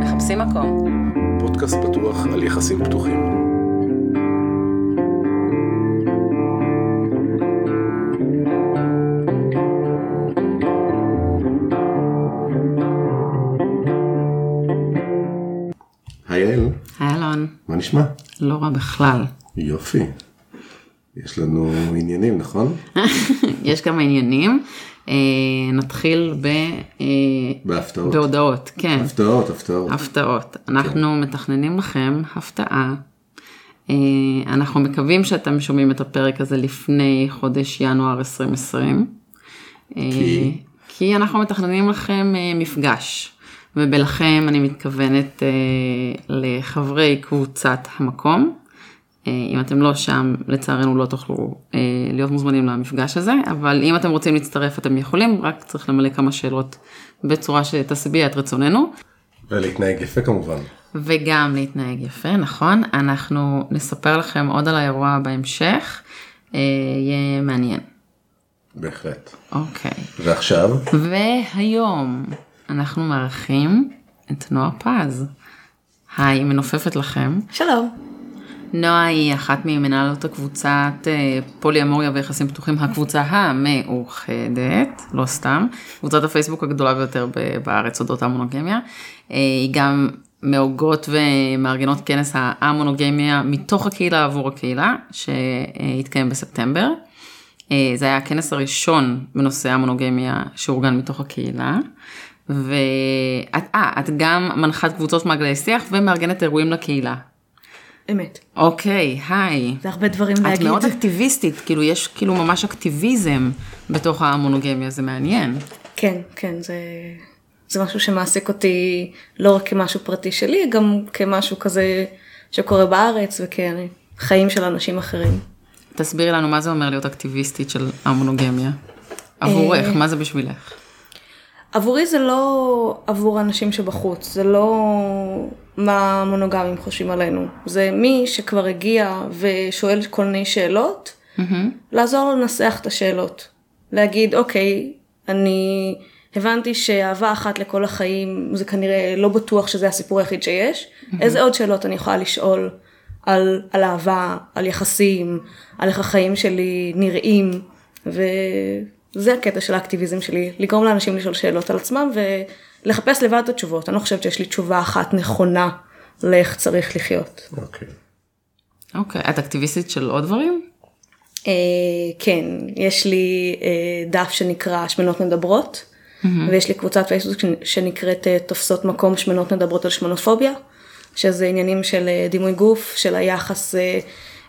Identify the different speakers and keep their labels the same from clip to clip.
Speaker 1: מחפשים מקום.
Speaker 2: פודקאסט פתוח על יחסים פתוחים. היי יעל,
Speaker 1: היי אלון,
Speaker 2: מה נשמע?
Speaker 1: לא רע בכלל.
Speaker 2: יופי. יש לנו עניינים, נכון?
Speaker 1: יש כמה עניינים. אה, נתחיל ב... אה,
Speaker 2: בהפתעות.
Speaker 1: בהודעות, כן.
Speaker 2: הפתעות, הפתעות.
Speaker 1: הפתעות. אנחנו מתכננים לכם הפתעה. אה, אנחנו מקווים שאתם שומעים את הפרק הזה לפני חודש ינואר 2020. אה,
Speaker 2: כי?
Speaker 1: כי אנחנו מתכננים לכם מפגש. ובלכם אני מתכוונת לחברי קבוצת המקום. אה, אם אתם לא שם, לצערנו לא תוכלו אה, להיות מוזמנים למפגש הזה, אבל אם אתם רוצים להצטרף אתם יכולים, רק צריך למלא כמה שאלות בצורה שתשביע את רצוננו.
Speaker 2: ולהתנהג יפה כמובן.
Speaker 1: וגם להתנהג יפה, נכון? אנחנו נספר לכם עוד על האירוע בהמשך, אה, יהיה מעניין.
Speaker 2: בהחלט.
Speaker 1: אוקיי.
Speaker 2: ועכשיו?
Speaker 1: והיום אנחנו מארחים את נועה פז. היי, מנופפת לכם.
Speaker 3: שלום.
Speaker 1: נועה היא אחת ממנהלות הקבוצת אה, פולי אמוריה ויחסים פתוחים, הקבוצה המאוחדת, לא סתם, קבוצת הפייסבוק הגדולה ביותר בארץ אודות המונוגמיה. אה, היא גם מהוגות ומארגנות כנס המונוגמיה מתוך הקהילה עבור הקהילה, שהתקיים בספטמבר. אה, זה היה הכנס הראשון בנושא המונוגמיה שאורגן מתוך הקהילה. ואת את גם מנחת קבוצות מעגלי שיח ומארגנת אירועים לקהילה.
Speaker 3: אמת.
Speaker 1: אוקיי, היי.
Speaker 3: זה הרבה דברים
Speaker 1: את
Speaker 3: להגיד.
Speaker 1: מאוד אקטיביסטית, כאילו יש כאילו ממש אקטיביזם בתוך המונוגמיה, זה מעניין.
Speaker 3: כן, כן, זה, זה משהו שמעסיק אותי לא רק כמשהו פרטי שלי, גם כמשהו כזה שקורה בארץ וכחיים של אנשים אחרים.
Speaker 1: תסבירי לנו מה זה אומר להיות אקטיביסטית של המונוגמיה. עבורך, מה זה בשבילך?
Speaker 3: עבורי זה לא עבור האנשים שבחוץ, זה לא מה המונוגמים חושבים עלינו. זה מי שכבר הגיע ושואל כל מיני שאלות, לעזור לו לנסח את השאלות. להגיד, אוקיי, אני הבנתי שאהבה אחת לכל החיים, זה כנראה לא בטוח שזה הסיפור היחיד שיש. איזה עוד שאלות אני יכולה לשאול על, על אהבה, על יחסים, על איך החיים שלי נראים, וזה הקטע של האקטיביזם שלי, לגרום לאנשים לשאול שאלות על עצמם ולחפש לבד את התשובות. אני לא חושבת שיש לי תשובה אחת נכונה לאיך צריך לחיות.
Speaker 2: אוקיי.
Speaker 1: אוקיי, את אקטיביסטית של עוד דברים?
Speaker 3: אה, כן, יש לי אה, דף שנקרא שמנות מדברות, ויש לי קבוצת פייסבוק שנ- שנקראת אה, תופסות מקום שמנות מדברות על שמנופוביה, שזה עניינים של אה, דימוי גוף, של היחס אה,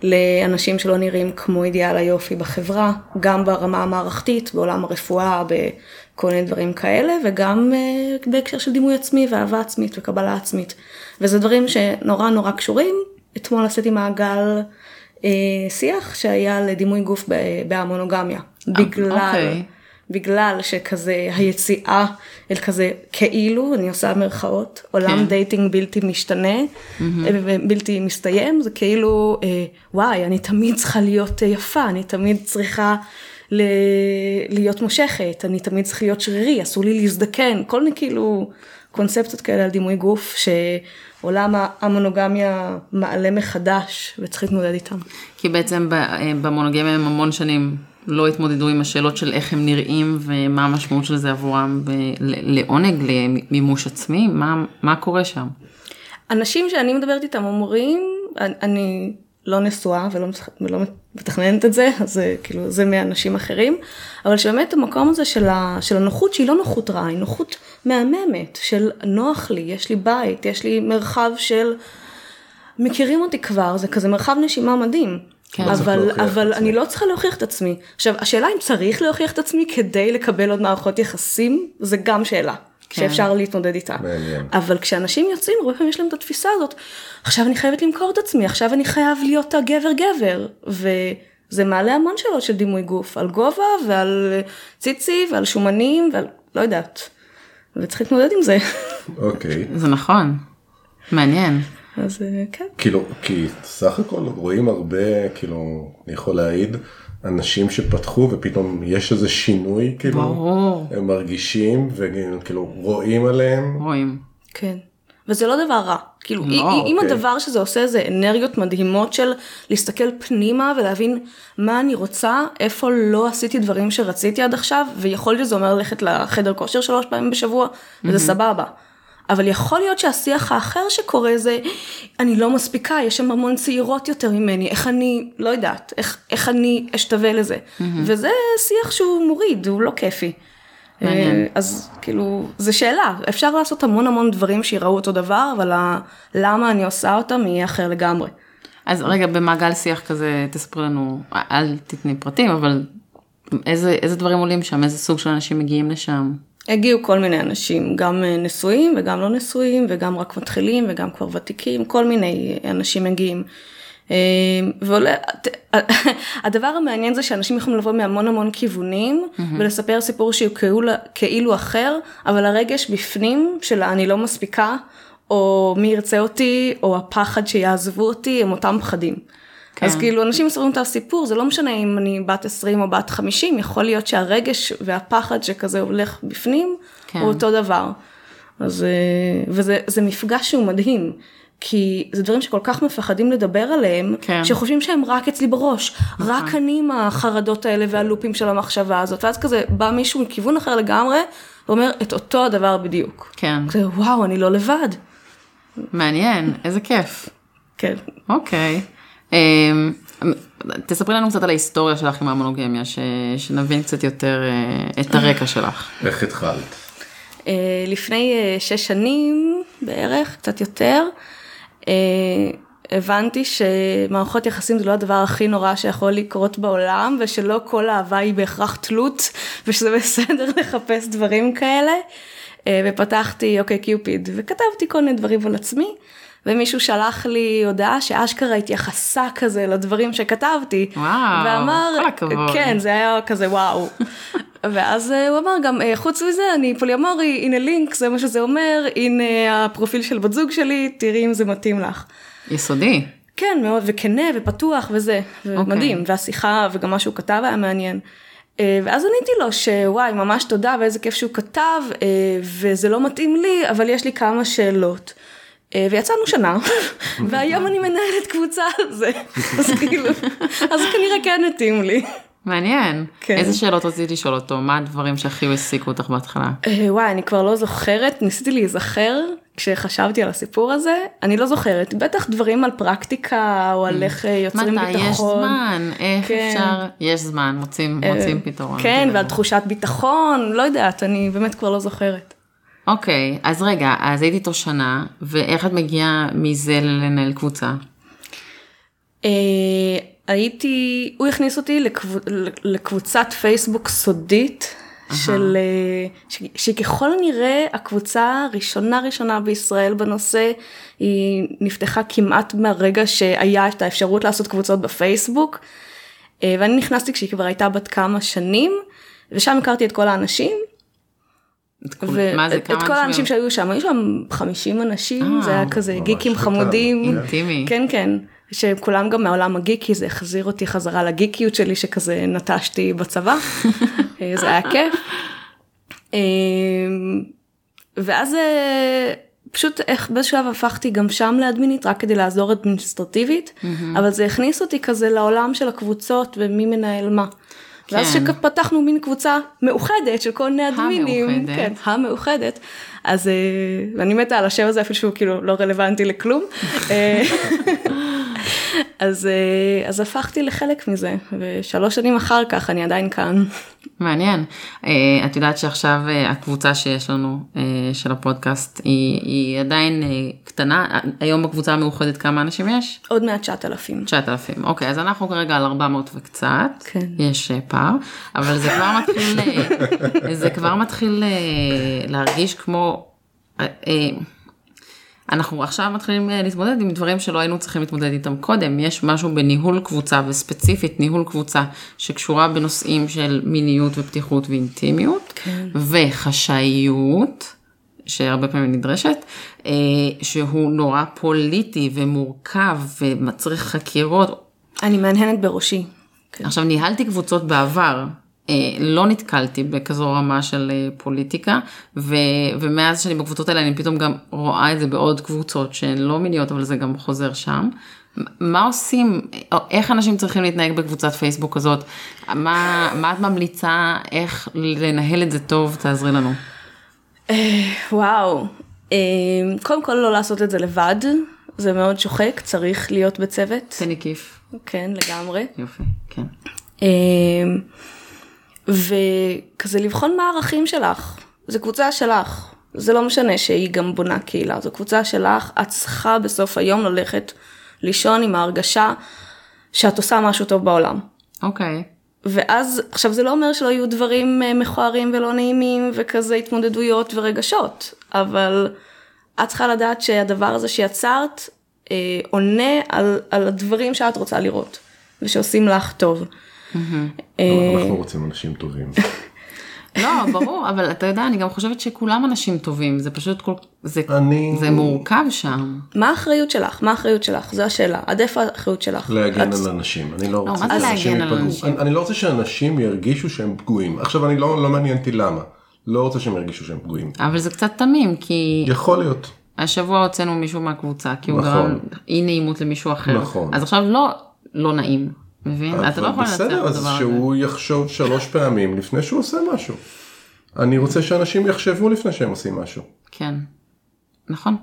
Speaker 3: לאנשים שלא נראים כמו אידיאל היופי בחברה, גם ברמה המערכתית, בעולם הרפואה, בכל מיני דברים כאלה, וגם אה, בהקשר של דימוי עצמי ואהבה עצמית וקבלה עצמית. וזה דברים שנורא נורא קשורים. אתמול עשיתי מעגל אה, שיח שהיה לדימוי גוף באי-מונוגמיה. בגלל,
Speaker 1: אוקיי.
Speaker 3: בגלל שכזה היציאה אל כזה כאילו, אני עושה מרכאות, עולם
Speaker 1: כן.
Speaker 3: dating בלתי משתנה, בלתי מסתיים, זה כאילו, אה, וואי, אני תמיד צריכה להיות אה, יפה, אני תמיד צריכה ל- להיות מושכת, אני תמיד צריכה להיות שרירי, אסור לי להזדקן, כל מיני כאילו קונספציות כאלה על דימוי גוף, שעולם המונוגמיה מעלה מחדש וצריך להתמודד איתם.
Speaker 1: כי בעצם אה, במונוגמיה הם המון שנים לא התמודדו עם השאלות של איך הם נראים ומה המשמעות של זה עבורם ב- לעונג, למימוש עצמי, מה, מה קורה שם?
Speaker 3: אנשים שאני מדברת איתם אומרים, אני, לא נשואה ולא, ולא מתכננת את זה, אז כאילו, זה מאנשים אחרים, אבל שבאמת המקום הזה של, ה, של הנוחות, שהיא לא נוחות רעה, היא נוחות מהממת, של נוח לי, יש לי בית, יש לי מרחב של, מכירים אותי כבר, זה כזה מרחב נשימה מדהים.
Speaker 1: כן.
Speaker 2: לא
Speaker 3: אבל,
Speaker 2: את
Speaker 3: אבל. אני לא צריכה להוכיח את עצמי. עכשיו, השאלה אם צריך להוכיח את עצמי כדי לקבל עוד מערכות יחסים, זה גם שאלה.
Speaker 1: כן.
Speaker 3: שאפשר להתמודד איתה.
Speaker 2: מעניין.
Speaker 3: אבל כשאנשים יוצאים, הרבה פעמים יש להם את התפיסה הזאת, עכשיו אני חייבת למכור את עצמי, עכשיו אני חייב להיות הגבר גבר. וזה מעלה המון שאלות של דימוי גוף, על גובה ועל ציצי ועל שומנים ועל לא יודעת. וצריך להתמודד עם זה.
Speaker 2: אוקיי.
Speaker 1: זה נכון, מעניין.
Speaker 3: אז אה, כן.
Speaker 2: כאילו, כי סך הכל רואים הרבה, כאילו, אני יכול להעיד, אנשים שפתחו ופתאום יש איזה שינוי, כאילו,
Speaker 1: ברור.
Speaker 2: הם מרגישים וכאילו רואים עליהם.
Speaker 1: רואים.
Speaker 3: כן. וזה לא דבר רע. כאילו,
Speaker 1: לא,
Speaker 3: אם-
Speaker 2: אוקיי.
Speaker 3: הדבר שזה עושה זה אנרגיות מדהימות של להסתכל פנימה ולהבין מה אני רוצה, איפה לא עשיתי דברים שרציתי עד עכשיו, ויכול להיות שזה אומר ללכת לחדר כושר שלוש פעמים בשבוע, וזה סבבה. אבל יכול להיות שהשיח האחר שקורה זה, אני לא מספיקה, יש שם המון צעירות יותר ממני, איך אני, לא יודעת, איך, איך אני אשתווה לזה. וזה שיח שהוא מוריד, הוא לא כיפי.
Speaker 1: מעניין.
Speaker 3: אה, אז כאילו, זו שאלה, אפשר לעשות המון המון דברים שיראו אותו דבר, אבל למה אני עושה אותם יהיה אחר לגמרי.
Speaker 1: אז רגע, במעגל שיח כזה, תספרי לנו, אל תתני פרטים, אבל איזה, איזה דברים עולים שם, איזה סוג של אנשים מגיעים לשם?
Speaker 3: הגיעו כל מיני אנשים, גם אה, נשואים וגם לא נשואים, וגם רק מתחילים וגם כבר ותיקים, כל מיני אנשים מגיעים. אה, ועולה, הדבר המעניין זה שאנשים יכולים לבוא מהמון המון כיוונים ולספר סיפור שהוא כאילו, כאילו אחר, אבל הרגש בפנים של אני לא מספיקה, או מי ירצה אותי, או הפחד שיעזבו אותי, הם אותם פחדים.
Speaker 1: כן.
Speaker 3: אז כאילו אנשים מספרים את הסיפור, זה לא משנה אם אני בת 20 או בת 50, יכול להיות שהרגש והפחד שכזה הולך בפנים,
Speaker 1: כן.
Speaker 3: הוא אותו דבר. אז, אה, וזה זה מפגש שהוא מדהים, כי זה דברים שכל כך מפחדים לדבר עליהם,
Speaker 1: כן.
Speaker 3: שחושבים שהם רק אצלי בראש, רק אני עם החרדות האלה והלופים של המחשבה הזאת, ואז כזה בא מישהו מכיוון אחר לגמרי, ואומר את אותו הדבר בדיוק.
Speaker 1: כן,
Speaker 3: כזה וואו, אני לא לבד.
Speaker 1: מעניין, איזה כיף.
Speaker 3: כן.
Speaker 1: אוקיי. אמ, תספרי לנו קצת על ההיסטוריה שלך עם המונוגמיה, ש... שנבין קצת יותר אה, את הרקע שלך.
Speaker 2: איך התחלת?
Speaker 3: אה, לפני אה, שש שנים בערך, קצת יותר, הבנתי שמערכות יחסים זה לא הדבר הכי נורא שיכול לקרות בעולם, ושלא כל אהבה היא בהכרח תלות, ושזה בסדר לחפש דברים כאלה. ופתחתי אוקיי קיופיד, וכתבתי כל מיני דברים על עצמי. ומישהו שלח לי הודעה שאשכרה התייחסה כזה לדברים שכתבתי.
Speaker 1: וואו,
Speaker 3: ואמר,
Speaker 1: כל הכבוד.
Speaker 3: כן, זה היה כזה וואו. ואז אה, הוא אמר גם, אה, חוץ מזה, אני פוליומורי, הנה לינק, זה מה שזה אומר, הנה הפרופיל של בת זוג שלי, תראי אם זה מתאים לך.
Speaker 1: יסודי.
Speaker 3: כן, מאוד, וכנה ופתוח וזה, ומדהים, והשיחה וגם מה שהוא כתב היה מעניין. אה, ואז עניתי לו שוואי, ממש תודה ואיזה כיף שהוא כתב, וזה לא מתאים לי, אבל יש לי כמה שאלות. אה, ויצאנו שנה, והיום אני מנהלת קבוצה על זה, אז כאילו, אז כנראה כן התאים לי.
Speaker 1: מעניין.
Speaker 3: כן.
Speaker 1: איזה שאלות רציתי לשאול אותו? מה הדברים שהכי העסיקו אותך בהתחלה?
Speaker 3: אה, וואי, אני כבר לא זוכרת, ניסיתי להיזכר כשחשבתי על הסיפור הזה, אני לא זוכרת, בטח דברים על פרקטיקה או על איך אה, יוצרים
Speaker 1: מתי
Speaker 3: ביטחון.
Speaker 1: יש זמן? איך
Speaker 3: כן.
Speaker 1: אפשר? יש זמן, מוצאים מוצאים פתרון.
Speaker 3: כן. ועל תחושת ביטחון, לא יודעת, אני באמת כבר לא זוכרת.
Speaker 1: אוקיי, אז רגע, אז היית איתו שנה, ואיך את מגיעה מזה לנהל קבוצה?
Speaker 3: אה, הייתי, הוא הכניס אותי לקב, לקבוצת פייסבוק סודית, של, אה, ש, שככל הנראה הקבוצה הראשונה ראשונה בישראל בנושא, היא נפתחה כמעט מהרגע שהיה את האפשרות לעשות קבוצות בפייסבוק, אה, ואני נכנסתי כשהיא כבר הייתה בת כמה שנים, ושם הכרתי את כל האנשים.
Speaker 1: את כול- מה זה, כמה
Speaker 3: את כל האנשים שהיו שם, היו שם 50 אנשים,
Speaker 1: אה,
Speaker 3: זה היה כזה גיקים חמודים.
Speaker 2: כן.
Speaker 1: אינטימי.
Speaker 3: כן, כן, שכולם גם מהעולם הגיקי, זה החזיר אותי חזרה לגיקיות שלי שכזה נטשתי בצבא, אה, זה היה כיף. אה, ואז פשוט איך באיזשהו שלב הפכתי גם שם לאדמינית רק כדי לעזור אדמיניסטרטיבית, אבל זה הכניס אותי כזה לעולם של הקבוצות ומי מנהל מה. ואז
Speaker 1: כן.
Speaker 3: שפתחנו מין קבוצה מאוחדת של כל מיני אדמינים,
Speaker 1: המאוחדת.
Speaker 3: כן, המאוחדת, אז אה, ואני מתה על השם הזה אפילו שהוא כאילו לא רלוונטי לכלום. אז, אה, אז הפכתי לחלק מזה, ושלוש שנים אחר כך אני עדיין כאן.
Speaker 1: מעניין. אה, את יודעת שעכשיו אה, הקבוצה שיש לנו של הפודקאסט היא, היא עדיין קטנה, היום בקבוצה המאוחדת כמה אנשים יש?
Speaker 3: עוד מעט 9,000.
Speaker 1: 9,000. אוקיי, אז אנחנו כרגע על 400 וקצת.
Speaker 3: כן.
Speaker 1: יש פער, אבל זה כבר מתחיל, זה כבר מתחיל להרגיש כמו, אנחנו עכשיו מתחילים אה, להתמודד עם דברים שלא היינו צריכים להתמודד איתם קודם. יש משהו בניהול קבוצה וספציפית ניהול קבוצה שקשורה בנושאים של מיניות ופתיחות ואינטימיות
Speaker 3: כן.
Speaker 1: וחשאיות. שהרבה פעמים נדרשת, אה, שהוא נורא פוליטי ומורכב ומצריך חקירות.
Speaker 3: אני מהנהנת בראשי. כן.
Speaker 1: עכשיו ניהלתי קבוצות בעבר, לא נתקלתי בכזו רמה של אה, פוליטיקה, ו, ומאז שאני בקבוצות האלה אני פתאום גם רואה את זה בעוד קבוצות שהן לא מיניות, אבל זה גם חוזר שם. מה עושים, איך אנשים צריכים להתנהג בקבוצת פייסבוק הזאת? מה, מה את ממליצה, איך לנהל את זה טוב? תעזרי לנו.
Speaker 3: וואו, אה, קודם כל לא לעשות את זה לבד, זה מאוד שוחק, צריך להיות בצוות.
Speaker 1: תן לי כיף.
Speaker 3: כן, לגמרי.
Speaker 1: יופי, כן.
Speaker 3: וכזה לבחון מה הערכים שלך, זו קבוצה שלך, זה לא משנה שהיא גם בונה קהילה, זו קבוצה שלך, את צריכה בסוף היום ללכת לישון עם ההרגשה שאת עושה משהו טוב בעולם.
Speaker 1: אוקיי.
Speaker 3: ואז, עכשיו זה לא אומר שלא יהיו דברים אה, מכוערים ולא נעימים וכזה התמודדויות ורגשות, אבל את צריכה לדעת שהדבר הזה שיצרת אה, עונה על, על הדברים שאת רוצה לראות ושעושים לך טוב.
Speaker 2: אנחנו רוצים אנשים טובים.
Speaker 1: לא, ברור, אבל אתה יודע, אני גם חושבת שכולם אנשים טובים, זה פשוט כל... זה,
Speaker 2: אני-
Speaker 1: זה מורכב שם.
Speaker 3: מה האחריות שלך? מה האחריות שלך? זו השאלה. עד איפה האחריות שלך?
Speaker 2: להגן
Speaker 3: את-
Speaker 2: על אנשים, אני לא רוצה
Speaker 1: מה זה
Speaker 2: שאנשים ייפגעו.
Speaker 1: אנשים?
Speaker 2: אני- אני לא רוצה שאנשים ירגישו שהם פגועים. עכשיו אני לא לא מעניין אותי למה. לא רוצה שהם ירגישו שהם פגועים.
Speaker 1: אבל זה קצת תמים, כי
Speaker 2: יכול להיות.
Speaker 1: השבוע הוצאנו מישהו מהקבוצה, כי הוא
Speaker 2: נכון.
Speaker 1: גרם אי נעימות למישהו אחר.
Speaker 2: נכון.
Speaker 1: אז עכשיו לא, לא נעים, מבין? אתה לא יכול לנצח את
Speaker 2: בסדר, אז
Speaker 1: הדבר הזה.
Speaker 2: שהוא יחשוב שלוש פעמים לפני שהוא עושה משהו. אני רוצה שאנשים יחשבו לפני שהם עושים משהו.
Speaker 1: כן. נכון.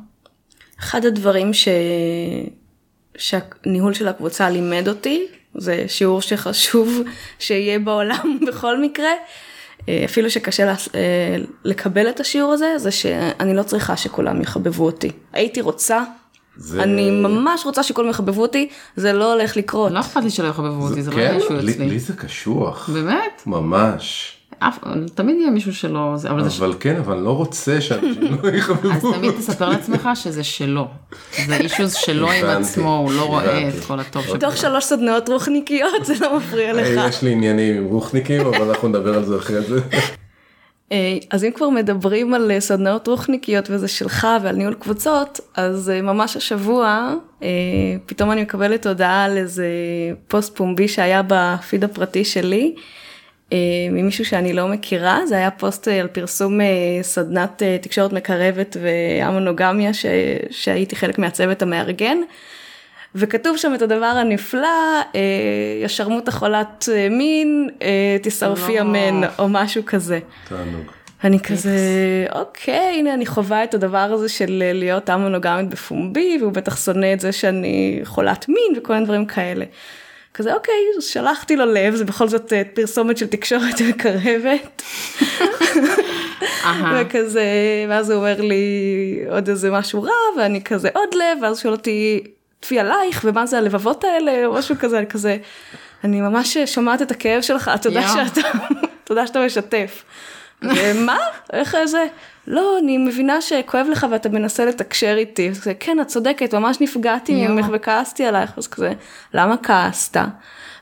Speaker 3: אחד הדברים ש... שהניהול של הקבוצה לימד אותי, זה שיעור שחשוב שיהיה בעולם בכל מקרה, אה, אפילו שקשה לה... אה, לקבל את השיעור הזה, זה שאני לא צריכה שכולם יחבבו אותי. הייתי רוצה,
Speaker 2: זה-
Speaker 3: אני ממש רוצה שכולם יחבבו אותי, זה לא הולך לקרות.
Speaker 1: לא אכפת לי שלא יחבבו אותי, זה לא
Speaker 2: כן,
Speaker 1: אישו
Speaker 2: לי-
Speaker 1: אצלי.
Speaker 2: לי זה קשוח.
Speaker 1: באמת?
Speaker 2: ממש.
Speaker 1: אף- תמיד יהיה מישהו שלא, זה- אבל זה ש-
Speaker 2: אבל כן, אבל לא רוצה שאנשים לא יחבבו
Speaker 1: אז
Speaker 2: אותי.
Speaker 1: תמיד תספר לעצמך שזה שלו. זה אישוז שלו עם עצמו, הוא לא רואה. את כל הטוב שבו.
Speaker 3: תוך שלוש סדנאות רוחניקיות זה לא מפריע
Speaker 2: אה,
Speaker 3: לך.
Speaker 2: יש לי עניינים עם רוחניקים, אבל אנחנו נדבר על זה אחרי זה.
Speaker 3: אה, אז אם כבר מדברים על אה, סדנאות רוחניקיות וזה שלך ועל ניהול קבוצות, אז אה, ממש השבוע פתאום אני מקבלת הודעה על איזה פוסט פומבי שהיה בפיד הפרטי שלי. ממישהו שאני לא מכירה, זה היה פוסט על פרסום סדנת תקשורת מקרבת והמונוגמיה ש... שהייתי חלק מהצוות המארגן. וכתוב שם את הדבר הנפלא, אה, ישרמוט החולת אה, מין, אה, תשרפי
Speaker 1: לא.
Speaker 3: אמן, או משהו כזה.
Speaker 2: תענוג.
Speaker 3: אני כזה, אוקיי, הנה אני חווה את הדבר הזה של אה, להיות א-מונוגמית בפומבי, והוא בטח שונא את זה שאני חולת מין וכל מיני דברים כאלה. כזה, אוקיי, אז שלחתי לו לב, זה בכל זאת אה, פרסומת של תקשורת מקרבת. וכזה, ואז הוא אומר לי עוד איזה משהו רע, ואני כזה עוד לב, ואז שואל אותי, טפי עלייך, ומה זה הלבבות האלה, או משהו כזה, אני כזה, אני ממש שומעת את הכאב שלך, תודה. שאתה, תודה שאתה משתף. ומה? איך זה? לא, אני מבינה שכואב לך ואתה מנסה לתקשר איתי. אז כזה, כן, את צודקת, ממש נפגעתי. ממך וכעסתי עלייך. אז כזה, למה כעסת?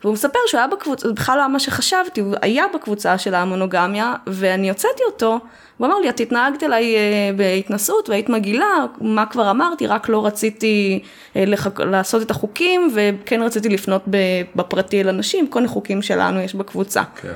Speaker 3: והוא מספר שהוא היה בקבוצה, זה בכלל לא מה שחשבתי, הוא היה בקבוצה של המונוגמיה, ואני הוצאתי אותו, הוא אמר לי, את התנהגת אליי אה, בהתנשאות והיית מגעילה, מה כבר אמרתי, רק לא רציתי אה, לחק... לעשות את החוקים, וכן רציתי לפנות בפרטי אל אנשים, כל מיני חוקים שלנו יש בקבוצה.
Speaker 2: כן.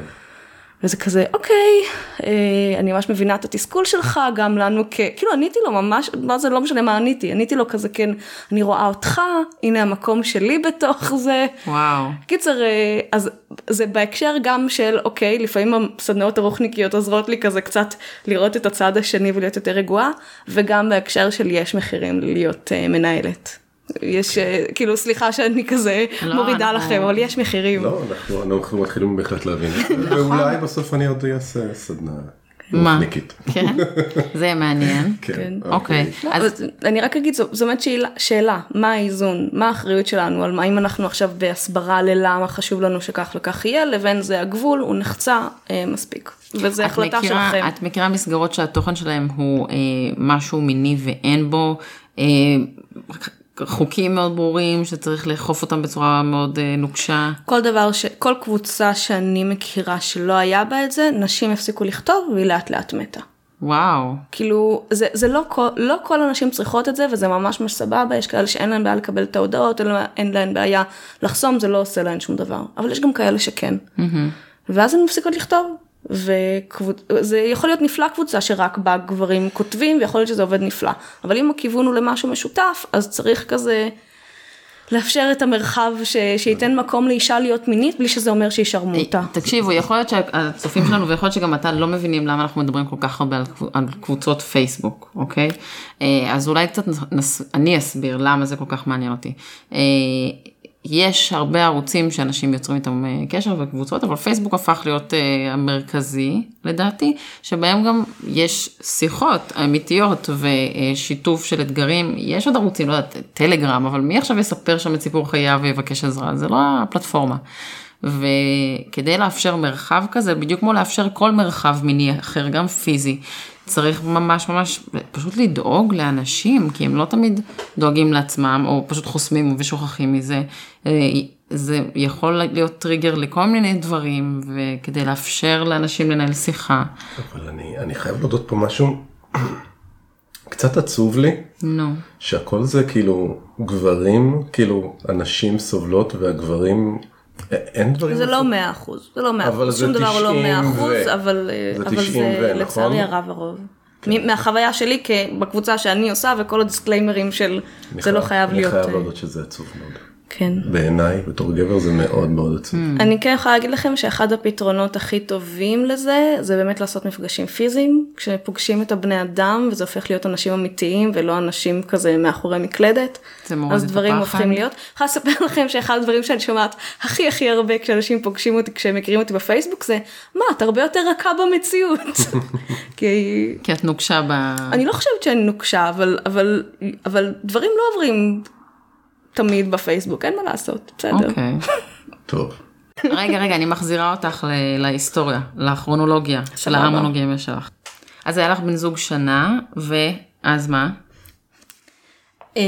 Speaker 3: וזה כזה, אוקיי, אה, אני ממש מבינה את התסכול שלך, גם לנו כ... כאילו עניתי לו ממש, מה זה לא משנה מה עניתי, עניתי לו כזה, כן, אני רואה אותך, הנה המקום שלי בתוך זה.
Speaker 1: וואו.
Speaker 3: קיצר, אה, אז זה בהקשר גם של, אוקיי, לפעמים הסדנאות הרוחניקיות עוזרות לי כזה קצת לראות את הצד השני ולהיות יותר רגועה, וגם בהקשר של יש מחירים להיות אה, מנהלת. יש, אה, כאילו, סליחה שאני כזה
Speaker 1: לא,
Speaker 3: מורידה
Speaker 1: אנחנו-
Speaker 3: לכם, אבל יש מחירים.
Speaker 2: לא, אנחנו- אנחנו מתחילים בהחלט להבין. ואולי בסוף אני עוד אעשה סדנה
Speaker 1: מה? כן? זה מעניין.
Speaker 2: כן.
Speaker 1: אוקיי.
Speaker 3: לא,
Speaker 1: אז
Speaker 3: אני רק אגיד, זו, באמת שאלה, מה האיזון, מה האחריות שלנו, על מה אם אנחנו עכשיו בהסברה ללמה חשוב לנו שכך וכך יהיה, לבין זה הגבול, הוא נחצה אה, מספיק. וזו
Speaker 1: את
Speaker 3: החלטה
Speaker 1: מכירה-
Speaker 3: שלכם.
Speaker 1: את מכירה מסגרות שהתוכן שלהם הוא אה, משהו מיני ואין בו חוקים מאוד ברורים שצריך לאכוף אותם בצורה מאוד אה, נוקשה.
Speaker 3: כל דבר, ש... כל קבוצה שאני מכירה שלא היה בה את זה, נשים הפסיקו לכתוב והיא לאט לאט מתה.
Speaker 1: וואו.
Speaker 3: כאילו, זה, זה לא, כל, לא כל הנשים צריכות את זה, וזה ממש ממש סבבה, יש כאלה שאין להן בעיה לקבל את ההודעות, אין, לה- אין להן בעיה לחסום, זה לא עושה להן שום דבר. אבל יש גם כאלה שכן. ואז הן מפסיקות לכתוב. וזה יכול להיות נפלא קבוצה שרק בה גברים כותבים, ויכול להיות שזה עובד נפלא. אבל אם הכיוון הוא למשהו משותף, אז צריך כזה לאפשר את המרחב ש, שייתן מקום לאישה להיות מינית, בלי שזה אומר שישרמו אותה.
Speaker 1: תקשיבו, יכול להיות שהצופים שלנו ויכול להיות שגם אתה לא מבינים למה אנחנו מדברים כל כך הרבה על על קבוצות פייסבוק, אוקיי? אה, אז אולי קצת נס- אני אסביר למה זה כל כך מעניין אותי. יש הרבה ערוצים שאנשים יוצרים איתם אה, קשר וקבוצות, אבל פייסבוק הפך להיות אה, המרכזי לדעתי, שבהם גם יש שיחות אמיתיות ושיתוף של אתגרים. יש עוד ערוצים, לא יודעת, טלגרם, אבל מי עכשיו יספר שם את סיפור חייו ויבקש עזרה? זה לא הפלטפורמה. וכדי לאפשר מרחב כזה, בדיוק כמו לאפשר כל מרחב מיני אחר, גם פיזי, צריך ממש ממש פשוט לדאוג לאנשים, כי הם לא תמיד דואגים לעצמם, או פשוט חוסמים ושוכחים מזה. אה, זה יכול להיות טריגר לכל מיני דברים, וכדי לאפשר לאנשים לנהל שיחה.
Speaker 2: אבל אני, אני חייב להודות פה משהו קצת עצוב לי,
Speaker 1: נו.
Speaker 2: שהכל זה כאילו גברים, כאילו הנשים סובלות והגברים, אין דברים.
Speaker 3: זה לא. מאה אחוז, זה לא מאה אחוז, שום דבר לא
Speaker 2: 90
Speaker 3: מאה אחוז,
Speaker 2: ו-
Speaker 3: אבל אה,
Speaker 2: זה
Speaker 3: אבל
Speaker 2: 90
Speaker 3: זה
Speaker 2: ו-
Speaker 3: לצערי
Speaker 2: נכון?
Speaker 3: הרב הרוב. מ- מהחוויה שלי בקבוצה שאני עושה וכל הדיסקליימרים של זה לא חייב להיות,
Speaker 2: אני חייב
Speaker 3: אה,
Speaker 2: להודות שזה עצוב מאוד.
Speaker 3: כן.
Speaker 2: בעיניי, בתור גבר זה מאוד מאוד עצוב.
Speaker 3: אני כן יכולה להגיד לכם שאחד הפתרונות הכי טובים לזה, זה באמת לעשות מפגשים פיזיים, כשפוגשים את הבני אדם וזה הופך להיות אנשים אמיתיים ולא אנשים כזה מאחורי מקלדת.
Speaker 1: זה מוריד
Speaker 3: אז
Speaker 1: את
Speaker 3: דברים
Speaker 1: הפחד.
Speaker 3: הופכים להיות. אני יכולה לספר לכם שאחד הדברים שאני שומעת הכי הכי הרבה כשאנשים פוגשים אותי, כשהם מכירים אותי בפייסבוק זה, מה, את הרבה יותר רכה במציאות. כי
Speaker 1: כי את נוקשה ב...
Speaker 3: אני לא חושבת שאני נוקשה, אבל, אבל, אבל דברים לא עוברים תמיד בפייסבוק, אין מה לעשות, בסדר.
Speaker 1: אוקיי.
Speaker 2: טוב.
Speaker 1: רגע, רגע, אני מחזירה אותך ל- להיסטוריה, לכרונולוגיה של
Speaker 3: סבבה.
Speaker 1: ההמונוגמיה שלך. אז היה לך בן זוג שנה, ואז מה?
Speaker 3: אה,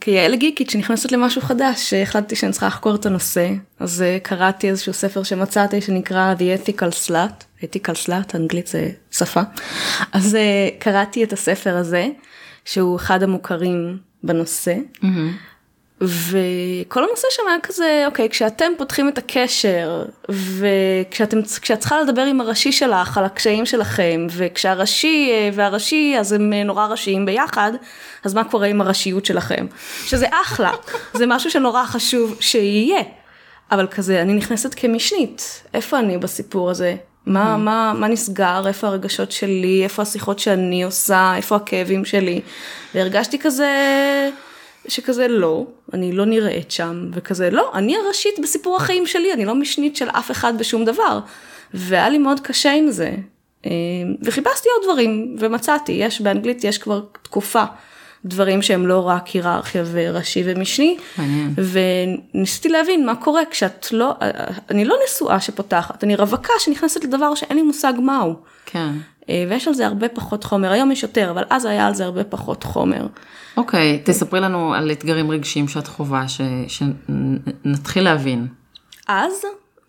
Speaker 3: כיעל גיקית שנכנסת למשהו חדש, החלטתי שאני צריכה לחקור את הנושא, אז אה, קראתי איזשהו ספר שמצאתי שנקרא The Ethical Slut, Ethical Slut, אנגלית זה שפה, אז אה, קראתי את הספר הזה, שהוא אחד המוכרים בנושא, וכל הנושא שם היה כזה, אוקיי, כשאתם פותחים את הקשר, וכשאת צריכה לדבר עם הראשי שלך על הקשיים שלכם, וכשהראשי אה, והראשי, אז הם אה, נורא ראשיים ביחד, אז מה קורה עם הראשיות שלכם? שזה אחלה, זה משהו שנורא חשוב שיהיה, אבל כזה, אני נכנסת כמשנית, איפה אני בסיפור הזה? מה, מה, מה נסגר, איפה הרגשות שלי, איפה השיחות שאני עושה, איפה הכאבים שלי, והרגשתי כזה... שכזה לא, אני לא נראית שם, וכזה לא, אני הראשית בסיפור החיים שלי, אני לא משנית של אף אחד בשום דבר. והיה לי מאוד קשה עם זה. אה, וחיפשתי עוד דברים, ומצאתי, יש באנגלית, יש כבר תקופה. דברים שהם לא רק היררכיה וראשי ומשני,
Speaker 1: מעניין.
Speaker 3: וניסיתי להבין מה קורה כשאת לא, אני לא נשואה שפותחת, אני רווקה שנכנסת לדבר שאין לי מושג מהו.
Speaker 1: כן.
Speaker 3: אה, ויש על זה הרבה פחות חומר, היום יש יותר, אבל אז היה על זה הרבה פחות חומר.
Speaker 1: אוקיי, תספרי לנו על אתגרים רגשיים שאת חווה, ש- שנתחיל להבין.
Speaker 3: אז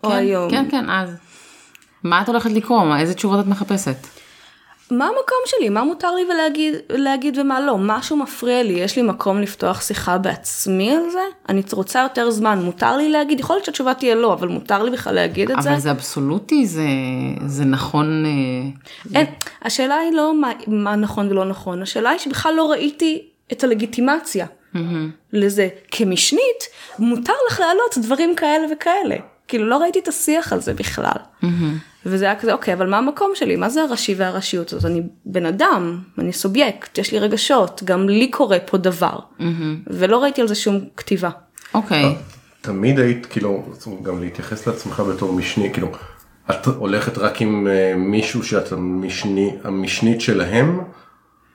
Speaker 3: או
Speaker 1: כן,
Speaker 3: היום?
Speaker 1: כן, כן, אז. מה את הולכת לקרוא? מה- איזה תשובות את מחפשת?
Speaker 3: מה המקום שלי? מה מותר לי ולהגיד, להגיד ומה לא? משהו מפריע לי, יש לי מקום לפתוח שיחה בעצמי על זה? אני רוצה יותר זמן, מותר לי להגיד? יכול להיות שהתשובה תהיה לא, אבל מותר לי בכלל להגיד את זה?
Speaker 1: אבל זה אבסולוטי, זה, זה נכון... אה,
Speaker 3: אין, השאלה היא לא מה, מה נכון ולא נכון, השאלה היא שבכלל לא ראיתי את הלגיטימציה לזה. כמשנית, מותר לך להעלות דברים כאלה וכאלה. כאילו לא ראיתי את השיח על זה בכלל. וזה היה כזה, אוקיי, אבל מה המקום שלי? מה זה הראשי והראשיות הזאת? אני בן אדם, אני סובייקט, יש לי רגשות, גם לי קורה פה דבר. ולא ראיתי על זה שום כתיבה.
Speaker 1: אוקיי.
Speaker 2: תמיד היית כאילו גם להתייחס לעצמך בתור משני כאילו את הולכת רק עם אה, מישהו שאת המשני המשנית שלהם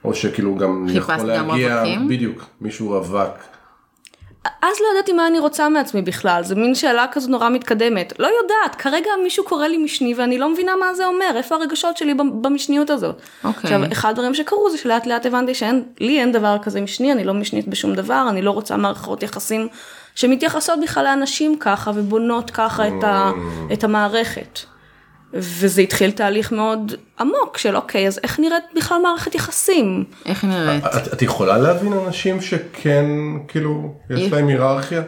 Speaker 2: או שכאילו גם יכול להגיע
Speaker 1: רווקים?
Speaker 2: בדיוק מישהו רווק
Speaker 3: אז לא ידעתי מה אני רוצה מעצמי בכלל, זו מין שאלה כזו נורא מתקדמת. לא יודעת, כרגע מישהו קורא לי משני ואני לא מבינה מה זה אומר, איפה הרגשות שלי במשניות הזאת.
Speaker 1: אוקיי.
Speaker 3: עכשיו, אחד הדברים שקרו זה שלאט לאט הבנתי שאין, לי אין דבר כזה משני, אני לא משנית בשום דבר, אני לא רוצה מערכות יחסים שמתייחסות בכלל לאנשים ככה ובונות ככה את, ה, את המערכת. וזה התחיל תהליך מאוד עמוק של אוקיי, אז איך נראית בכלל מערכת יחסים?
Speaker 1: איך נראית?
Speaker 2: את, את יכולה להבין אנשים שכן, כאילו, יש להם היררכיה?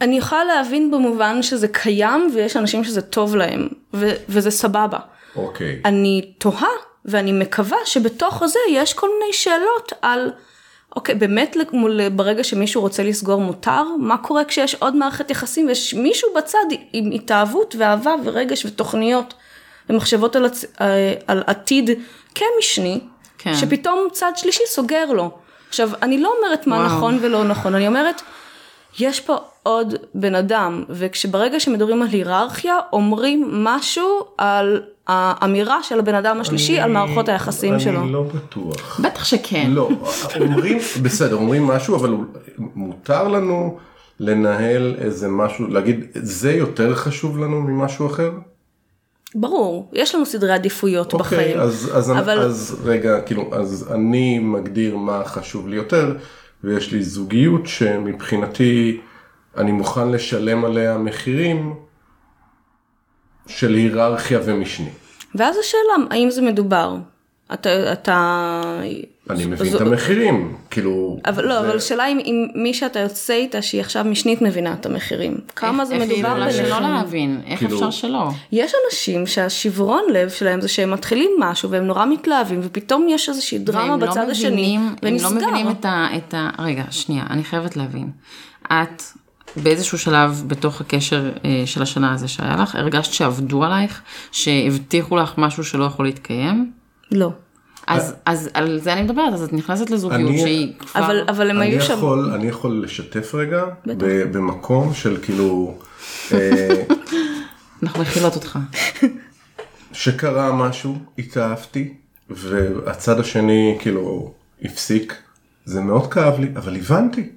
Speaker 3: אני יכולה להבין במובן שזה קיים ויש אנשים שזה טוב להם, ו- וזה סבבה.
Speaker 2: אוקיי.
Speaker 3: אני תוהה ואני מקווה שבתוך זה יש כל מיני שאלות על, אוקיי, באמת מול- ברגע שמישהו רוצה לסגור מותר, מה קורה כשיש עוד מערכת יחסים ויש מישהו בצד עם התאהבות ואהבה ורגש ותוכניות ומחשבות על, הצ... אה, על עתיד כמשני,
Speaker 1: כן.
Speaker 3: שפתאום צד שלישי סוגר לו. עכשיו, אני לא אומרת מה
Speaker 1: וואו.
Speaker 3: נכון ולא נכון, אני אומרת, יש פה עוד בן אדם, וכשברגע שמדברים על היררכיה, אומרים משהו על האמירה של הבן אדם השלישי על מערכות היחסים שלו.
Speaker 2: אני לא בטוח.
Speaker 1: בטח שכן.
Speaker 2: לא, אומרים, בסדר, אומרים משהו, אבל מותר לנו לנהל איזה משהו, להגיד, זה יותר חשוב לנו ממשהו אחר?
Speaker 3: ברור, יש לנו סדרי עדיפויות בחיים.
Speaker 2: אוקיי, אז, אז,
Speaker 3: אבל-
Speaker 2: אז רגע, כאילו, אז אני מגדיר מה חשוב לי יותר, ויש לי זוגיות שמבחינתי אני מוכן לשלם עליה מחירים של היררכיה ומשני.
Speaker 3: ואז השאלה, האם זה מדובר? אתה, אתה...
Speaker 2: אני מבין
Speaker 3: זו-
Speaker 2: את המחירים, כאילו...
Speaker 3: אבל לא,
Speaker 2: זה-
Speaker 3: אבל השאלה אם, אם מי שאתה יוצא איתה, שהיא עכשיו משנית מבינה את המחירים. כמה זה
Speaker 1: איך היא
Speaker 3: מדובר
Speaker 1: יכולה שלא? להבין? איך
Speaker 2: כאילו-
Speaker 1: אפשר שלא?
Speaker 3: יש אנשים שהשברון לב שלהם זה שהם מתחילים משהו והם נורא מתלהבים ופתאום יש איזושהי דרמה
Speaker 1: לא
Speaker 3: בצד השני
Speaker 1: מבינים- הם
Speaker 3: ונסגר.
Speaker 1: לא מבינים את ה, את ה... רגע, שנייה, אני חייבת להבין. את באיזשהו שלב בתוך הקשר אה, של השנה הזה שהיה לך, הרגשת שעבדו עלייך? שהבטיחו לך משהו שלא יכול להתקיים?
Speaker 3: לא.
Speaker 1: אז, אז על זה אני מדברת, אז את נכנסת לזוגיות
Speaker 2: אני-
Speaker 1: שהיא כבר...
Speaker 3: אבל, אבל הם היו שם...
Speaker 2: יכול, אני יכול לשתף רגע, ב- במקום של כאילו, אה,
Speaker 1: אנחנו מכילות אותך.
Speaker 2: שקרה משהו, התאהבתי, והצד השני כאילו הפסיק, זה מאוד כאב לי, אבל הבנתי,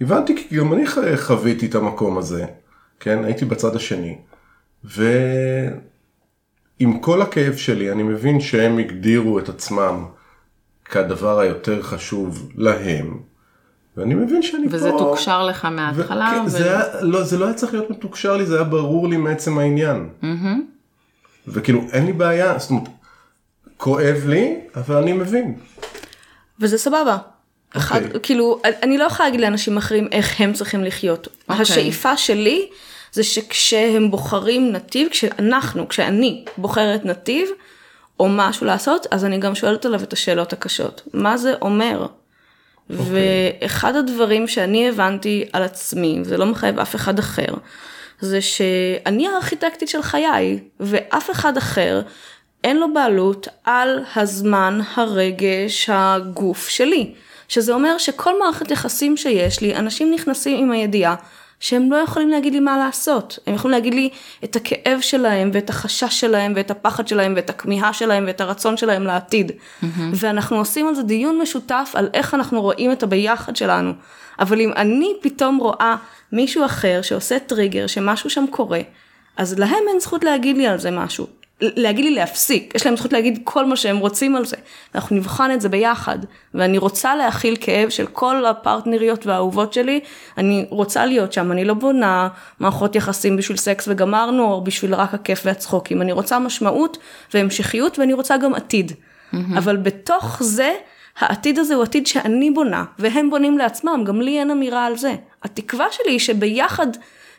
Speaker 2: הבנתי כי גם אני חוויתי את המקום הזה, כן, הייתי בצד השני, ועם כל הכאב שלי, אני מבין שהם הגדירו את עצמם כדבר היותר חשוב להם, ואני מבין שאני
Speaker 1: וזה
Speaker 2: פה...
Speaker 1: תוקשר לך
Speaker 2: ו-
Speaker 1: מההתחלה.
Speaker 2: כן,
Speaker 1: ו...
Speaker 2: זה, היה, לא, זה לא היה צריך להיות מתוקשר לי, זה היה ברור לי מעצם העניין. וכאילו, אין לי בעיה, זאת אומרת, כואב לי, אבל אני מבין.
Speaker 3: וזה סבבה. אחד,
Speaker 2: אוקיי.
Speaker 3: כאילו, אני לא יכולה להגיד לאנשים אחרים איך הם צריכים לחיות.
Speaker 1: אוקיי.
Speaker 3: השאיפה שלי זה שכשהם בוחרים נתיב, כשאנחנו, כשאני בוחרת נתיב, או משהו לעשות, אז אני גם שואלת עליו את השאלות הקשות. מה זה אומר? ואחד הדברים שאני הבנתי על עצמי, וזה לא מחייב אף אחד אחר, זה שאני הארכיטקטית של חיי, ואף אחד אחר אין לו בעלות על הזמן, הרגש, הגוף שלי. שזה אומר שכל מערכת יחסים שיש לי, אנשים נכנסים עם הידיעה שהם לא יכולים להגיד לי מה לעשות. הם יכולים להגיד לי את הכאב שלהם, ואת החשש שלהם, ואת הפחד שלהם, ואת הכמיהה שלהם, ואת הרצון שלהם לעתיד. ואנחנו עושים על זה דיון משותף על איך אנחנו רואים את הביחד שלנו. אבל אם אני פתאום רואה מישהו אחר שעושה טריגר, שמשהו שם קורה, אז להם אין זכות להגיד לי על זה משהו. להגיד לי להפסיק, יש להם זכות להגיד כל מה שהם רוצים על זה. אנחנו נבחן את זה ביחד, ואני רוצה להכיל כאב של כל הפרטנריות והאהובות שלי, אני רוצה להיות שם, אני לא בונה מערכות יחסים בשביל סקס וגמרנו, או בשביל רק הכיף והצחוקים, אני רוצה משמעות והמשכיות, ואני רוצה גם עתיד. אבל בתוך זה, העתיד הזה הוא עתיד שאני בונה, והם בונים לעצמם, גם לי אין אמירה על זה. התקווה שלי היא שביחד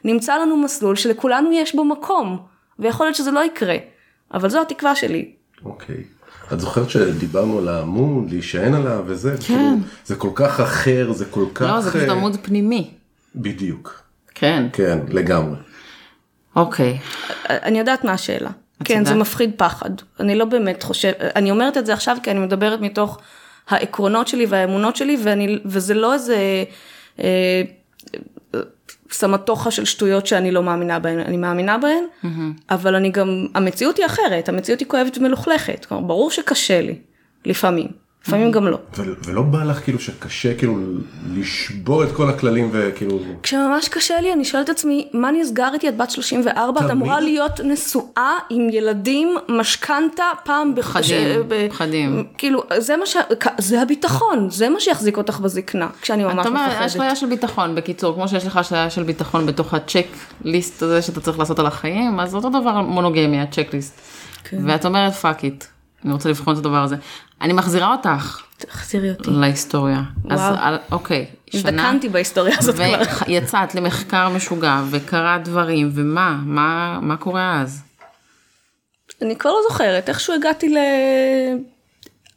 Speaker 3: נמצא לנו מסלול שלכולנו יש בו מקום, ויכול להיות שזה לא יקרה. אבל זו התקווה שלי.
Speaker 2: אוקיי. את זוכרת שדיברנו על העמוד, להישען עליו וזה? כן. זה כל כך אחר, זה כל כך...
Speaker 1: לא, זה פשוט
Speaker 2: אה,
Speaker 1: עמוד פנימי.
Speaker 2: בדיוק.
Speaker 1: כן.
Speaker 2: כן, לגמרי.
Speaker 1: אוקיי.
Speaker 3: אני יודעת מה השאלה. כן,
Speaker 1: יודעת?
Speaker 3: זה מפחיד פחד. אני לא באמת חושבת, אני אומרת את זה עכשיו כי אני מדברת מתוך העקרונות שלי והאמונות שלי, ואני, וזה לא איזה אה, סמטוחה של שטויות שאני לא מאמינה בהן, אני מאמינה בהן, אבל אני גם, המציאות היא אחרת, המציאות היא כואבת ומלוכלכת. כלומר, ברור שקשה לי, לפעמים. לפעמים גם לא.
Speaker 2: ולא בא לך כאילו שקשה כאילו לשבור את כל הכללים וכאילו...
Speaker 3: כשממש קשה לי, אני שואלת את עצמי, מה נסגר איתי? את בת 34, את? אמורה להיות נשואה עם ילדים, משכנתה פעם בחש...
Speaker 1: פחדים.
Speaker 3: כאילו, זה מה ש... זה הביטחון, זה מה שיחזיק אותך בזקנה, כשאני ממש
Speaker 1: אתה אומר, יש
Speaker 3: מפחדת.
Speaker 1: אשליה של ביטחון, בקיצור, כמו שיש לך אשליה של ביטחון בתוך ה checklist הזה שאתה צריך לעשות על החיים, אז אותו דבר מונוגמיה, checklist.
Speaker 3: כן.
Speaker 1: ואת אומרת fuck it, אני רוצה לבחון את הדבר הזה. אני מחזירה אותך
Speaker 3: תחזירי אותי.
Speaker 1: להיסטוריה. אז
Speaker 3: וואו.
Speaker 1: על- אוקיי, שנה,
Speaker 3: הזדקנתי בהיסטוריה הזאת כבר.
Speaker 1: ויצאת למחקר משוגע וקרה דברים, ומה, מה, מה קורה אז?
Speaker 3: אני כבר לא זוכרת, איכשהו הגעתי ל...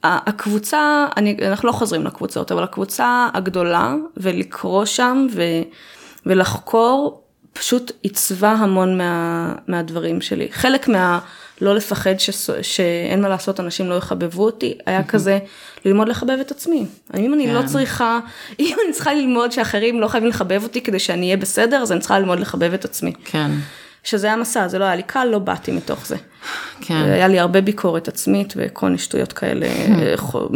Speaker 3: הקבוצה, אני, אנחנו לא חוזרים לקבוצות, אבל הקבוצה הגדולה, ולקרוא שם ו, ולחקור, פשוט עיצבה המון מה, מהדברים שלי. חלק מה לא לפחד ש, שאין מה לעשות, אנשים לא יחבבו אותי, היה כזה ללמוד לחבב את עצמי. אם אני לא
Speaker 1: כן.
Speaker 3: צריכה, אם אני צריכה ללמוד שאחרים לא חייבים לחבב אותי כדי שאני אהיה בסדר, אז אני צריכה ללמוד לחבב את עצמי.
Speaker 1: כן,
Speaker 3: שזה היה מסע, זה לא היה לי קל, לא באתי מתוך זה.
Speaker 1: כן,
Speaker 3: היה לי הרבה ביקורת עצמית וכל מיני שטויות כאלה, חו-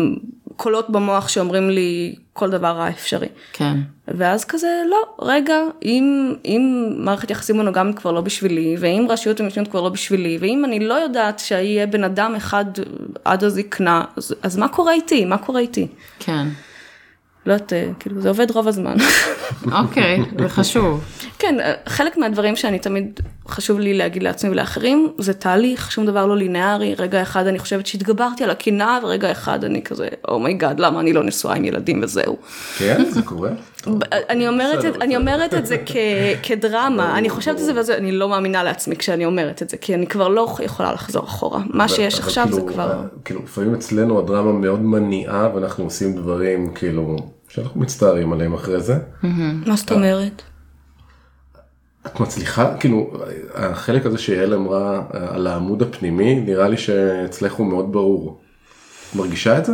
Speaker 3: קולות במוח שאומרים לי כל דבר רע אפשרי.
Speaker 1: כן,
Speaker 3: ואז כזה, לא, רגע, אם, אם מערכת יחסים מונוגמית כבר לא בשבילי, ואם רשויות ומשנות כבר לא בשבילי, ואם אני לא יודעת שיהיה בן אדם אחד עד הזקנה, אז, אז מה קורה איתי? מה קורה איתי?
Speaker 1: כן.
Speaker 3: לא יודעת, אה, כאילו, זה עובד רוב הזמן.
Speaker 1: אוקיי, זה חשוב.
Speaker 3: כן, חלק מהדברים שאני תמיד חשוב לי להגיד לעצמי ולאחרים, זה תהליך, שום דבר לא לינארי, רגע אחד אני חושבת שהתגברתי על הקנאה, ורגע אחד אני כזה, oh my god, למה אני לא נשואה עם ילדים וזהו.
Speaker 2: כן, זה קורה.
Speaker 3: אני אומרת, את, אני. אומרת את זה כ, כדרמה, אני חושבת את זה וזה, אני לא מאמינה לעצמי כשאני אומרת את זה, כי אני כבר לא יכולה לחזור אחורה. מה שיש עכשיו זה
Speaker 2: כאילו,
Speaker 3: כבר...
Speaker 2: אה, כאילו, לפעמים אצלנו הדרמה מאוד מניעה ואנחנו עושים דברים כאילו שאנחנו מצטערים עליהם אחרי זה.
Speaker 3: מה זאת אומרת?
Speaker 2: את מצליחה, כאילו, החלק הזה שיעל אמרה אה, על העמוד הפנימי, נראה לי שאצלך הוא מאוד ברור. את מרגישה את זה?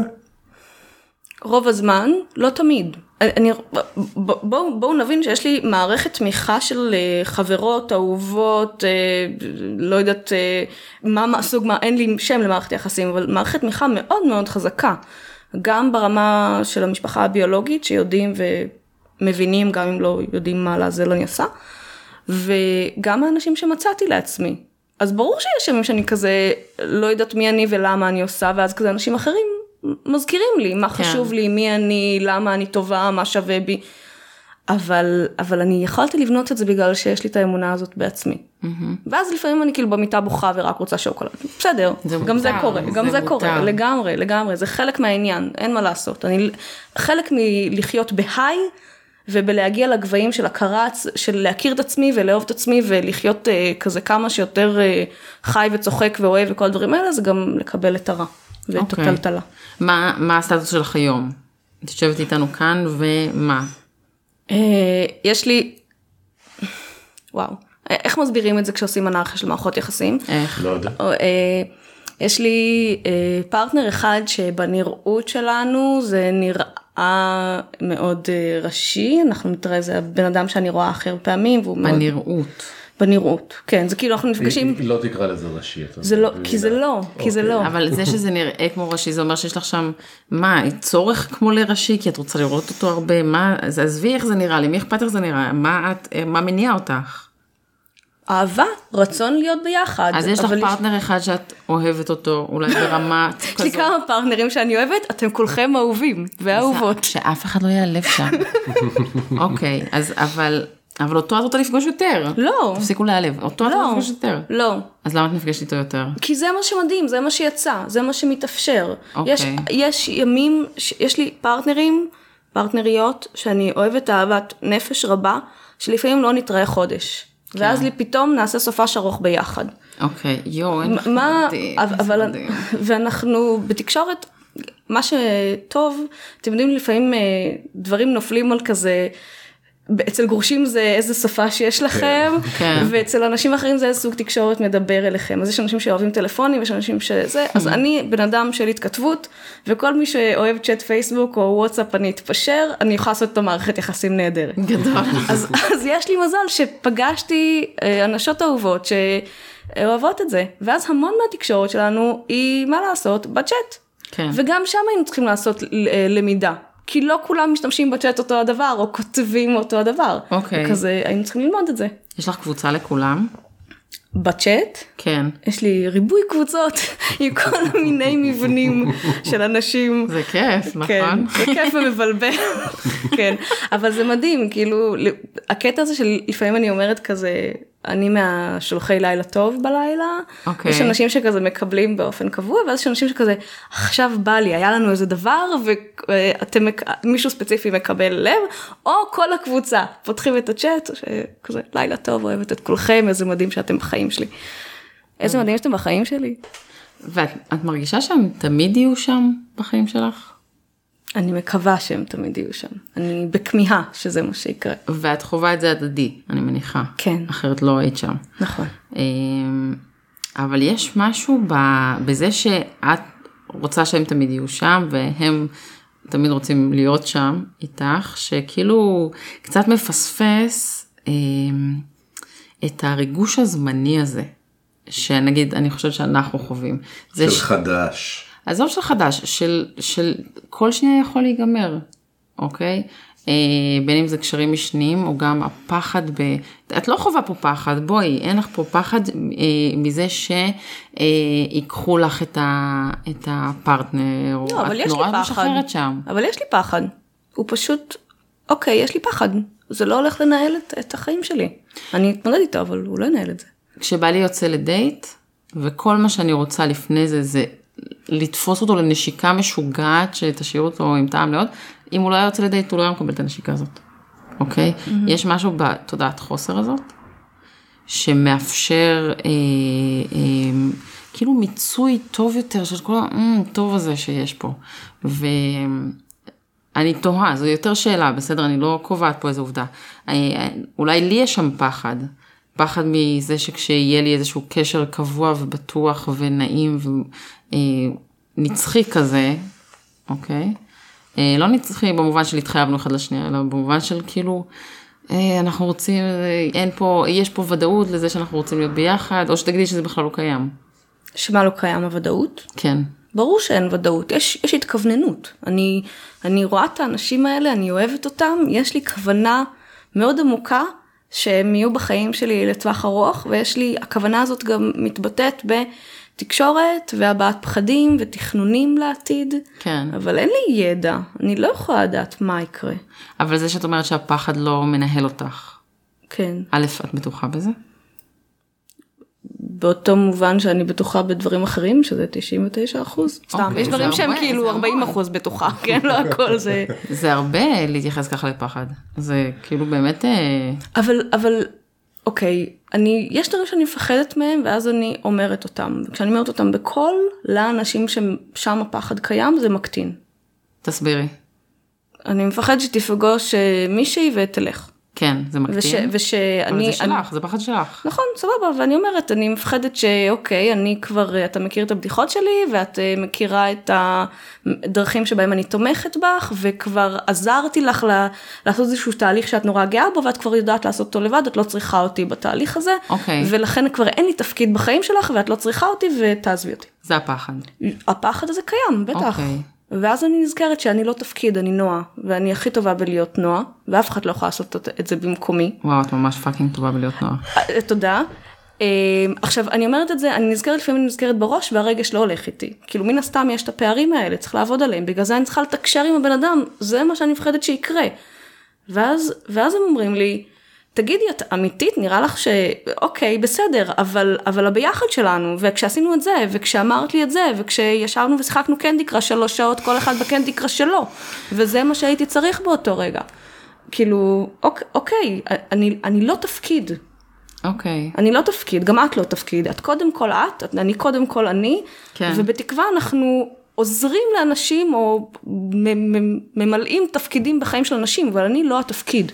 Speaker 3: רוב הזמן, לא תמיד. אני, בואו בוא, בוא נבין שיש לי מערכת תמיכה של אה, חברות, אהובות, אה, לא יודעת מה מה- סוג, מה, אין לי שם למערכת יחסים, אבל מערכת תמיכה מאוד מאוד חזקה. גם ברמה של המשפחה הביולוגית, שיודעים ומבינים, גם אם לא יודעים מה לעזל אני עושה, וגם האנשים שמצאתי לעצמי. אז ברור שיש ימים שאני כזה לא יודעת מי אני ולמה אני עושה, ואז כזה אנשים אחרים מזכירים לי מה
Speaker 1: כן.
Speaker 3: חשוב לי, מי אני, למה אני טובה, מה שווה בי. אבל, אבל אני יכולתי לבנות את זה בגלל שיש לי את האמונה הזאת בעצמי. ואז לפעמים אני כאילו במיטה בוכה ורק רוצה שוקולד. בסדר,
Speaker 1: זה
Speaker 3: גם זה
Speaker 1: מותר,
Speaker 3: קורה, גם
Speaker 1: זה
Speaker 3: זה קורה. לגמרי, לגמרי, זה חלק מהעניין, אין מה לעשות. אני, חלק מלחיות בהיי ובלהגיע לגבהים של הכרה, של להכיר את עצמי ולאהוב את עצמי ולחיות אה, כזה כמה שיותר אה, חי וצוחק ואוהב וכל הדברים האלה, זה גם לקבל את הרע ואת
Speaker 1: אוקיי.
Speaker 3: הטלטלה.
Speaker 1: מה, מה הסטטוס שלך היום? את יושבת איתנו כאן, ומה?
Speaker 3: אה, יש לי, וואו, איך מסבירים את זה כשעושים אנרכיה של מערכות יחסים?
Speaker 1: איך?
Speaker 2: לא יודע.
Speaker 3: אה, יש לי אה, פרטנר אחד שבנראות שלנו זה נראה מאוד אה, ראשי, אנחנו נתראה, זה הבן אדם שאני רואה אחר פעמים, והוא מאוד...
Speaker 1: בנראות.
Speaker 3: בנראות, כן, זה כאילו אנחנו נפגשים,
Speaker 2: היא לא תקרא לזה ראשי.
Speaker 3: זה לא. כי זה לא, כי זה
Speaker 2: אוקיי.
Speaker 3: לא.
Speaker 1: אבל זה שזה נראה כמו ראשי, זה אומר שיש לך שם, מה, צורך כמו לראשי, כי את רוצה לראות אותו הרבה, מה, אז עזבי איך זה נראה לי, מי אכפת איך זה נראה, מה את, מה מניע אותך?
Speaker 3: אהבה, רצון להיות ביחד.
Speaker 1: אז יש לך
Speaker 3: אבל
Speaker 1: פרטנר אחד שאת אוהבת אותו, אולי ברמה
Speaker 3: יש לי כמה פרטנרים שאני אוהבת, אתם כולכם אהובים ואהובות.
Speaker 1: שאף אחד לא ייעלב שם. אוקיי, אז אבל, אבל אותו את רוצה לפגוש יותר.
Speaker 3: לא.
Speaker 1: תפסיקו להיעלב, אותו את
Speaker 3: לא,
Speaker 1: רוצה לפגוש יותר.
Speaker 3: לא.
Speaker 1: אז למה את נפגשת איתו יותר?
Speaker 3: כי זה מה שמדהים, זה מה שיצא, זה מה שמתאפשר.
Speaker 1: אוקיי.
Speaker 3: יש, יש ימים, ש- יש לי פרטנרים, פרטנריות, שאני אוהבת אהבת נפש רבה, שלפעמים לא נתראה חודש.
Speaker 1: כן.
Speaker 3: ואז לי פתאום נעשה סופש ארוך ביחד.
Speaker 1: אוקיי, יואו, אין לך
Speaker 3: מה,
Speaker 1: מדהים,
Speaker 3: אבל,
Speaker 1: מדהים.
Speaker 3: ואנחנו בתקשורת, מה שטוב, אתם יודעים לפעמים אה, דברים נופלים על כזה, אצל גרושים זה איזה שפה שיש לכם,
Speaker 1: כן.
Speaker 3: ואצל אנשים אחרים זה איזה סוג תקשורת מדבר אליכם. אז יש אנשים שאוהבים טלפונים, יש אנשים שזה, אז אני בן אדם של התכתבות, וכל מי שאוהב צ'אט פייסבוק או וואטסאפ אני אתפשר, אני יכולה לעשות איתו מערכת יחסים נהדרת.
Speaker 1: גדול.
Speaker 3: אז, אז יש לי מזל שפגשתי אה, אנשות אהובות שאוהבות את זה, ואז המון מהתקשורת שלנו היא, מה לעשות, בצ'אט.
Speaker 1: כן.
Speaker 3: וגם שם היינו צריכים לעשות אה, למידה. כי לא כולם משתמשים בצ'אט אותו הדבר, או כותבים אותו הדבר.
Speaker 1: אוקיי.
Speaker 3: כזה, היינו צריכים ללמוד את זה.
Speaker 1: יש לך קבוצה לכולם?
Speaker 3: בצ'אט,
Speaker 1: כן.
Speaker 3: יש לי ריבוי קבוצות עם כל מיני מבנים של אנשים.
Speaker 1: זה כיף,
Speaker 3: כן,
Speaker 1: נכון?
Speaker 3: זה כיף ומבלבל, כן, אבל זה מדהים, כאילו, הקטע הזה של לפעמים אני אומרת כזה, אני מהשולחי לילה טוב בלילה,
Speaker 1: אוקיי.
Speaker 3: יש אנשים שכזה מקבלים באופן קבוע, ואז יש אנשים שכזה, עכשיו בא לי, היה לנו איזה דבר, ואתם, מישהו ספציפי מקבל לב, או כל הקבוצה, פותחים את הצ'אט, שכזה, לילה טוב, אוהבת את כולכם, איזה מדהים שאתם בחיים שלי. איזה מדהים שאתם בחיים שלי.
Speaker 1: ואת את מרגישה שהם תמיד יהיו שם בחיים שלך?
Speaker 3: אני מקווה שהם תמיד יהיו שם. אני בכמיהה שזה מה שיקרה.
Speaker 1: ואת חווה את זה הדדי, אני מניחה.
Speaker 3: כן.
Speaker 1: אחרת לא היית שם.
Speaker 3: נכון.
Speaker 1: אמ, אבל יש משהו ב- בזה שאת רוצה שהם תמיד יהיו שם והם תמיד רוצים להיות שם איתך, שכאילו קצת מפספס אמ, את הריגוש הזמני הזה, שנגיד אני חושבת שאנחנו חווים.
Speaker 2: של
Speaker 1: ש-
Speaker 2: חדש.
Speaker 1: עזוב של חדש, של, של כל שנייה יכול להיגמר, אוקיי? אה, בין אם זה קשרים משניים או גם הפחד ב... את לא חווה פה פחד, בואי, אין לך פה פחד אה, מזה שיקחו לך את, ה, את הפרטנר,
Speaker 3: לא,
Speaker 1: את נורא. משחררת שם.
Speaker 3: אבל יש לי פחד. הוא פשוט, אוקיי, יש לי פחד. זה לא הולך לנהל את, את החיים שלי. אני אתמודד איתו, אבל הוא לא ינהל את זה.
Speaker 1: כשבעלי יוצא לדייט, וכל מה שאני רוצה לפני זה, זה לתפוס אותו לנשיקה משוגעת, שתשאיר אותו עם טעם מאוד, אם הוא לא היה יוצא לדייט, הוא לא היה מקבל את הנשיקה הזאת, אוקיי? Mm-hmm. יש משהו בתודעת חוסר הזאת, שמאפשר אה, אה, כאילו מיצוי טוב יותר של כל הטוב הזה שיש פה. ואני תוהה, זו יותר שאלה, בסדר, אני לא קובעת פה איזו עובדה. אה, אולי לי יש שם פחד. פחד מזה שכשיהיה לי איזשהו קשר קבוע ובטוח ונעים ונצחי כזה, אוקיי? אה, לא נצחי במובן של התחייבנו אחד לשנייה, אלא במובן של כאילו, אה, אנחנו רוצים, אה, אין פה, יש פה ודאות לזה שאנחנו רוצים להיות ביחד, או שתגידי שזה בכלל לא קיים.
Speaker 3: שמה לא קיים הוודאות?
Speaker 1: כן.
Speaker 3: ברור שאין ודאות, יש, יש התכווננות. אני, אני רואה את האנשים האלה, אני אוהבת אותם, יש לי כוונה מאוד עמוקה שהם יהיו בחיים שלי לטווח ארוך, ויש לי, הכוונה הזאת גם מתבטאת בתקשורת והבעת פחדים ותכנונים לעתיד.
Speaker 1: כן.
Speaker 3: אבל אין לי ידע, אני לא יכולה לדעת מה יקרה.
Speaker 1: אבל זה שאת אומרת שהפחד לא מנהל אותך,
Speaker 3: כן.
Speaker 1: א', את בטוחה בזה?
Speaker 3: באותו מובן שאני בטוחה בדברים אחרים, שזה 99 אחוז. סתם,
Speaker 1: אוקיי,
Speaker 3: יש דברים שהם כאילו
Speaker 1: זה
Speaker 3: 40
Speaker 1: המון.
Speaker 3: אחוז בטוחה, כן? לא הכל זה...
Speaker 1: זה הרבה להתייחס ככה לפחד. זה כאילו באמת... אה,
Speaker 3: אבל, אבל, אוקיי, אני, יש דברים שאני מפחדת מהם, ואז אני אומרת אותם. וכשאני אומרת אותם בקול, לאנשים ששם הפחד קיים, זה מקטין.
Speaker 1: תסבירי.
Speaker 3: אני מפחדת שתפגוש אה, מישהי ותלך.
Speaker 1: כן, זה מקטין.
Speaker 3: וש,
Speaker 1: אבל
Speaker 3: ושאני...
Speaker 1: זה
Speaker 3: אני-
Speaker 1: שלך, זה פחד שלך.
Speaker 3: נכון, סבבה, ואני אומרת, אני מפחדת שאוקיי, אני כבר, אתה מכיר את הבדיחות שלי, ואת אה, מכירה את הדרכים שבהם אני תומכת בך, וכבר עזרתי לך ל- לעשות איזשהו תהליך שאת נורא גאה בו, ואת כבר יודעת לעשות אותו לבד, את לא צריכה אותי בתהליך הזה,
Speaker 1: אוקיי.
Speaker 3: ולכן כבר אין לי תפקיד בחיים שלך, ואת לא צריכה אותי, ותעזבי אותי.
Speaker 1: זה הפחד.
Speaker 3: הפחד הזה קיים, בטח.
Speaker 1: אוקיי.
Speaker 3: ואז אני נזכרת שאני לא תפקיד, אני נועה, ואני הכי טובה בלהיות נועה, ואף אחד לא יכול לעשות את זה במקומי.
Speaker 1: וואו, את ממש fucking טובה בלהיות נועה.
Speaker 3: אה, תודה. אה, עכשיו אני אומרת את זה, אני נזכרת לפעמים אני נזכרת בראש והרגש לא הולך איתי. כאילו מן הסתם יש את הפערים האלה, צריך לעבוד עליהם, בגלל זה אני צריכה לתקשר עם הבן אדם, זה מה שאני מפחדת שיקרה. ואז, ואז הם אומרים לי, תגידי, את אמיתית, נראה לך שאוקיי, בסדר, אבל, אבל הביחד שלנו, וכשעשינו את זה, וכשאמרת לי את זה, וכשישבנו ושיחקנו קנדי קראש שלוש שעות, כל אחד בקנדי קראש שלו, וזה מה שהייתי צריך באותו רגע. כאילו, אוק, אוקיי, אני, אני לא תפקיד,
Speaker 1: אוקיי.
Speaker 3: אני לא תפקיד, גם את לא תפקיד, את קודם כל את, את- אני קודם כל אני,
Speaker 1: כן.
Speaker 3: ובתקווה אנחנו עוזרים לאנשים או ממלאים תפקידים בחיים של אנשים, אבל אני לא התפקיד.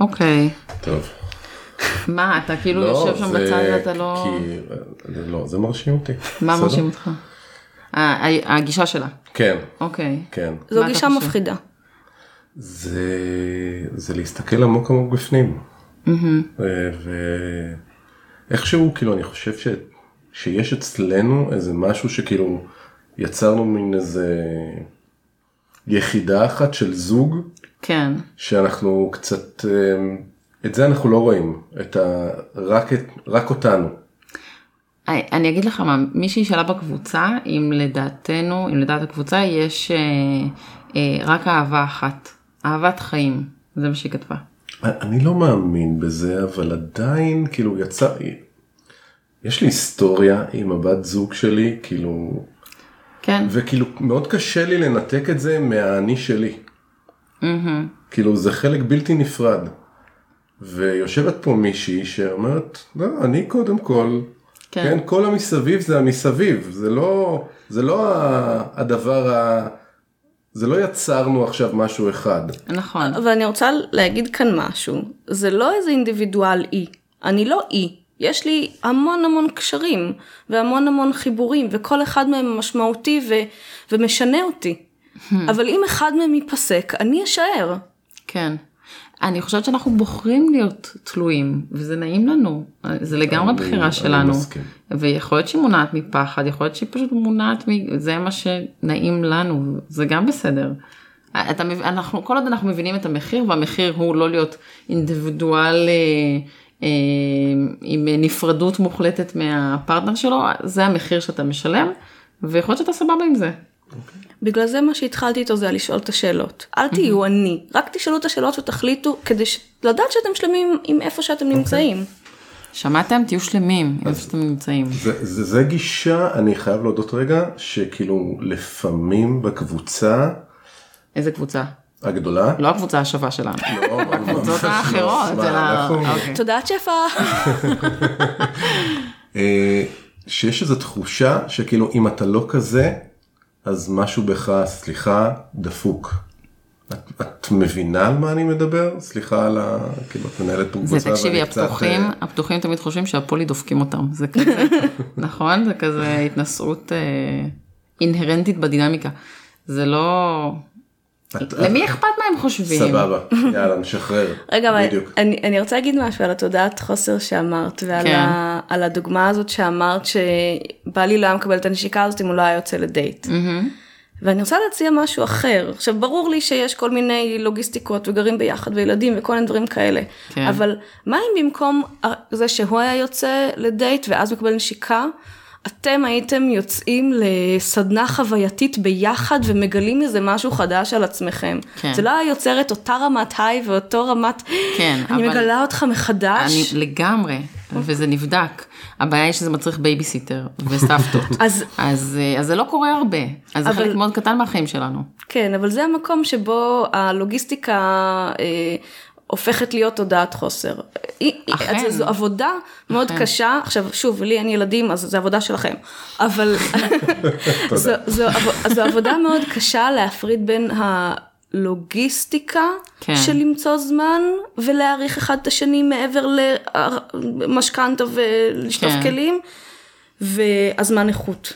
Speaker 1: אוקיי.
Speaker 2: טוב.
Speaker 1: מה, אתה כאילו יושב שם
Speaker 2: זה
Speaker 1: בצד ואתה לא...
Speaker 2: לא, זה מרשים אותי.
Speaker 1: מה? מרשים אותך? אה, הגישה שלה.
Speaker 2: כן,
Speaker 1: אוקיי.
Speaker 2: כן.
Speaker 3: זו גישה? מפחידה.
Speaker 2: זה, זה להסתכל עמוק עמוק בפנים. ו- ואיכשהו, כאילו, אני חושב ש, שיש אצלנו איזה משהו שכאילו יצרנו מין איזה יחידה אחת של זוג,
Speaker 1: כן.
Speaker 2: שאנחנו קצת, אה, את זה אנחנו לא רואים, את ה... רק, את... רק אותנו.
Speaker 1: אני אגיד לך מה, מישהי שאלה בקבוצה, אם לדעתנו, אם לדעת הקבוצה, יש אה, אה, רק אהבה אחת, אהבת חיים, זה מה שהיא כתבה.
Speaker 2: אני לא מאמין בזה, אבל עדיין, כאילו, יצא... יש לי היסטוריה עם הבת זוג שלי, כאילו,
Speaker 1: כן,
Speaker 2: וכאילו, מאוד קשה לי לנתק את זה מהאני שלי. כאילו, זה חלק בלתי נפרד. ויושבת פה מישהי שאומרת, לא, אני קודם כל,
Speaker 1: כן.
Speaker 2: כן, כל המסביב זה המסביב, זה לא, זה לא הדבר ה... זה לא יצרנו עכשיו משהו אחד.
Speaker 1: נכון,
Speaker 3: אבל אני רוצה להגיד כאן משהו, זה לא איזה אינדיבידואל אי, אני לא אי, יש לי המון המון קשרים והמון המון חיבורים וכל אחד מהם משמעותי ו- ומשנה אותי, אבל אם אחד מהם ייפסק, אני אשאר.
Speaker 1: כן. אני חושבת שאנחנו בוחרים להיות תלויים, וזה נעים לנו, זה לגמרי
Speaker 2: אני-
Speaker 1: בחירה
Speaker 2: אני
Speaker 1: שלנו. ויכול להיות שהיא מונעת מפחד, יכול להיות שהיא פשוט מונעת, מ... זה מה שנעים לנו, זה גם בסדר. אתה, אנחנו, כל עוד אנחנו מבינים את המחיר, והמחיר הוא לא להיות אינדיבידואל אה, אה, עם נפרדות מוחלטת מהפרטנר שלו, זה המחיר שאתה משלם, ויכול להיות שאתה סבבה עם זה.
Speaker 3: בגלל זה מה שהתחלתי איתו זה לשאול את השאלות. אל תהיו אני, רק תשאלו את השאלות ותחליטו כדי ש... לדעת שאתם שלמים עם איפה שאתם נמצאים.
Speaker 1: שמעתם? תהיו שלמים איפה שאתם נמצאים.
Speaker 2: זה, זה, זה גישה, אני חייב להודות רגע, שכאילו לפעמים בקבוצה
Speaker 1: איזה קבוצה?
Speaker 2: הגדולה,
Speaker 1: לא הקבוצה השווה שלנו.
Speaker 2: לא,
Speaker 1: הקבוצות האחרות.
Speaker 2: אנחנו-
Speaker 1: אוקיי.
Speaker 3: תודעת שפע.
Speaker 2: אה, שיש איזו תחושה שכאילו אם אתה לא כזה, אז משהו בך, סליחה, דפוק. את, את מבינה על מה אני מדבר? סליחה על ה... כאילו את מנהלת פה קבוצה
Speaker 1: זה תקשיבי,
Speaker 2: ואני קצת,
Speaker 1: הפתוחים,
Speaker 2: אה,
Speaker 1: הפתוחים תמיד חושבים שהפולי דופקים אותם, זה כזה, נכון? זה כזה התנסות אה, אינהרנטית בדינמיקה. זה לא...
Speaker 2: את-
Speaker 1: למי אכפת מה הם חושבים?
Speaker 2: סבבה, יאללה, נשחרר.
Speaker 3: רגע, אבל. אני, אני רוצה להגיד משהו על התודעת חוסר שאמרת, ועל
Speaker 1: כן.
Speaker 3: ה, על הדוגמה הזאת שאמרת שבעלי לא היה מקבל את הנשיקה הזאת אם הוא לא היה יוצא לדייט. ואני רוצה להציע משהו אחר. עכשיו, ברור לי שיש כל מיני לוגיסטיקות וגרים ביחד וילדים וכל מיני דברים כאלה.
Speaker 1: כן.
Speaker 3: אבל מה אם במקום זה שהוא היה יוצא לדייט ואז מקבל נשיקה, אתם הייתם יוצאים לסדנה חווייתית ביחד ומגלים איזה משהו חדש על עצמכם.
Speaker 1: כן.
Speaker 3: זה לא היה יוצר את אותה רמת high ואותו רמת,
Speaker 1: כן,
Speaker 3: אני
Speaker 1: אבל-
Speaker 3: מגלה אותך מחדש.
Speaker 1: אני לגמרי, וזה נבדק. הבעיה היא שזה מצריך בייביסיטר וסבתות.
Speaker 3: אז-
Speaker 1: אז אה, אז זה לא קורה הרבה. אז זה
Speaker 3: אבל-
Speaker 1: חלק מאוד קטן מהחיים שלנו.
Speaker 3: כן, אבל זה המקום שבו הלוגיסטיקה אה, הופכת להיות תודעת חוסר.
Speaker 1: אכן.
Speaker 3: זו- זו עבודה מאוד
Speaker 1: אכן.
Speaker 3: קשה, עכשיו שוב, לי אין ילדים אז זו עבודה שלכם, אבל זו, זו, זו עבודה מאוד קשה להפריד בין הלוגיסטיקה
Speaker 1: כן.
Speaker 3: של למצוא זמן ולהעריך אחד את השני מעבר למשכנתה ולשטוף
Speaker 1: כן.
Speaker 3: כלים, והזמן איכות.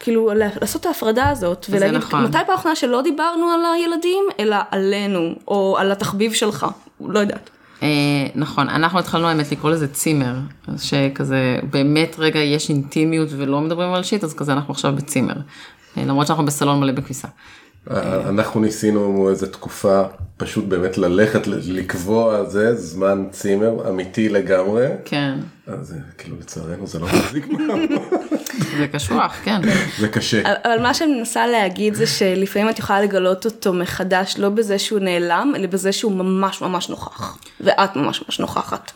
Speaker 3: כאילו לעשות את ההפרדה הזאת ולהגיד
Speaker 1: נכון.
Speaker 3: מתי פעם אחרונה שלא דיברנו על הילדים אלא עלינו או על התחביב שלך לא יודעת.
Speaker 1: אה, נכון, אנחנו התחלנו האמת לקרוא לזה צימר, שכזה באמת רגע יש אינטימיות ולא מדברים על שיט, אז כזה אנחנו עכשיו בצימר. אה, למרות שאנחנו בסלון מלא בכביסה.
Speaker 2: אנחנו ניסינו איזה תקופה פשוט באמת ללכת לקבוע זה זמן צימר אמיתי לגמרי.
Speaker 1: כן,
Speaker 2: אז אה, כאילו לצערנו זה לא מחזיק.
Speaker 1: זה קשוח, כן.
Speaker 2: זה קשה.
Speaker 3: אבל מה שאני מנסה להגיד זה שלפעמים את יכולה לגלות אותו מחדש לא בזה שהוא נעלם אלא בזה שהוא ממש ממש נוכח ואת ממש ממש נוכחת.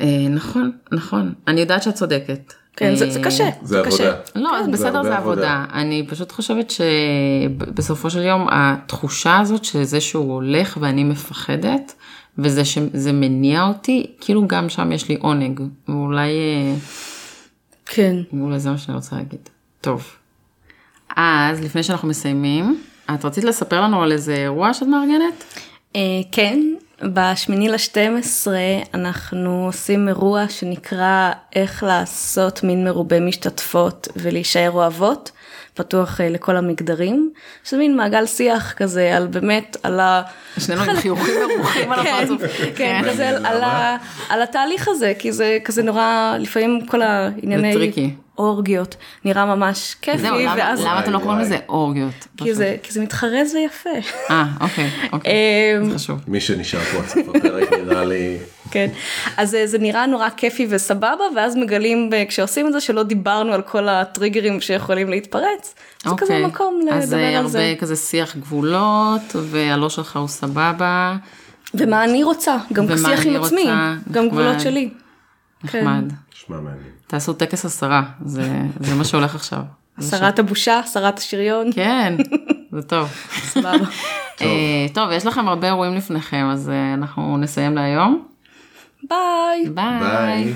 Speaker 1: אה, נכון, נכון. אני יודעת שאת צודקת.
Speaker 3: כן זה, זה
Speaker 1: אה,
Speaker 3: קשה.
Speaker 2: זה
Speaker 3: קשה.
Speaker 2: עבודה.
Speaker 1: לא, אז
Speaker 2: זה
Speaker 1: בסדר,
Speaker 2: הרבה
Speaker 1: זה
Speaker 2: עבודה.
Speaker 1: עבודה. אני פשוט חושבת שבסופו של יום התחושה הזאת שזה שהוא הולך ואני מפחדת, וזה שזה מניע אותי, כאילו גם שם יש לי עונג. ואולי, אה,
Speaker 3: כן.
Speaker 1: אולי זה מה שאני רוצה להגיד. טוב. אז לפני שאנחנו מסיימים, את רצית לספר לנו על איזה אירוע שאת מארגנת?
Speaker 3: אה, כן, בשמיני לשתים עשרה אנחנו עושים אירוע שנקרא איך לעשות מין מרובה משתתפות ולהישאר אוהבות, פתוח אה, לכל המגדרים, שזה מין מעגל שיח כזה על באמת, על ה...
Speaker 1: שנינו עם חיוכים מרוחים על
Speaker 3: כן,
Speaker 1: הפרצוף.
Speaker 3: כן, כזה על, על, ה, על התהליך הזה, כי זה כזה נורא, לפעמים כל הענייני...
Speaker 1: זה טריקי.
Speaker 3: אורגיות, נראה ממש כיפי,
Speaker 1: זהו, למה
Speaker 3: ואז...
Speaker 1: למה אתם לא קוראים. לזה אורגיות?
Speaker 3: כי זה, כי זה מתחרז ויפה.
Speaker 1: אה, אוקיי, אוקיי.
Speaker 3: אמ,
Speaker 1: זה חשוב.
Speaker 2: מי שנשאר פה עד סוף הפרק נראה לי...
Speaker 3: כן, אז אה, זה נראה נורא כיפי וסבבה, ואז מגלים כשעושים את זה שלא דיברנו על כל הטריגרים שיכולים להתפרץ. זה כזה
Speaker 1: אוקיי.
Speaker 3: מקום
Speaker 1: אז
Speaker 3: לדבר על זה.
Speaker 1: הרבה כזה שיח גבולות, והלא שלך הוא סבבה,
Speaker 3: ומה אני רוצה, גם שיח עם עצמי, גם. גבולות שלי. כן.
Speaker 1: נחמד.
Speaker 2: נשמע מעניין.
Speaker 1: תעשו טקס עשרה, זה, זה מה שהולך עכשיו.
Speaker 3: הסרת הבושה, עשרת השריון.
Speaker 1: כן, זה טוב.
Speaker 3: סבבה.
Speaker 1: אה, טוב, יש לכם הרבה אירועים לפניכם, אז אה, אנחנו נסיים להיום. ביי.
Speaker 2: ביי.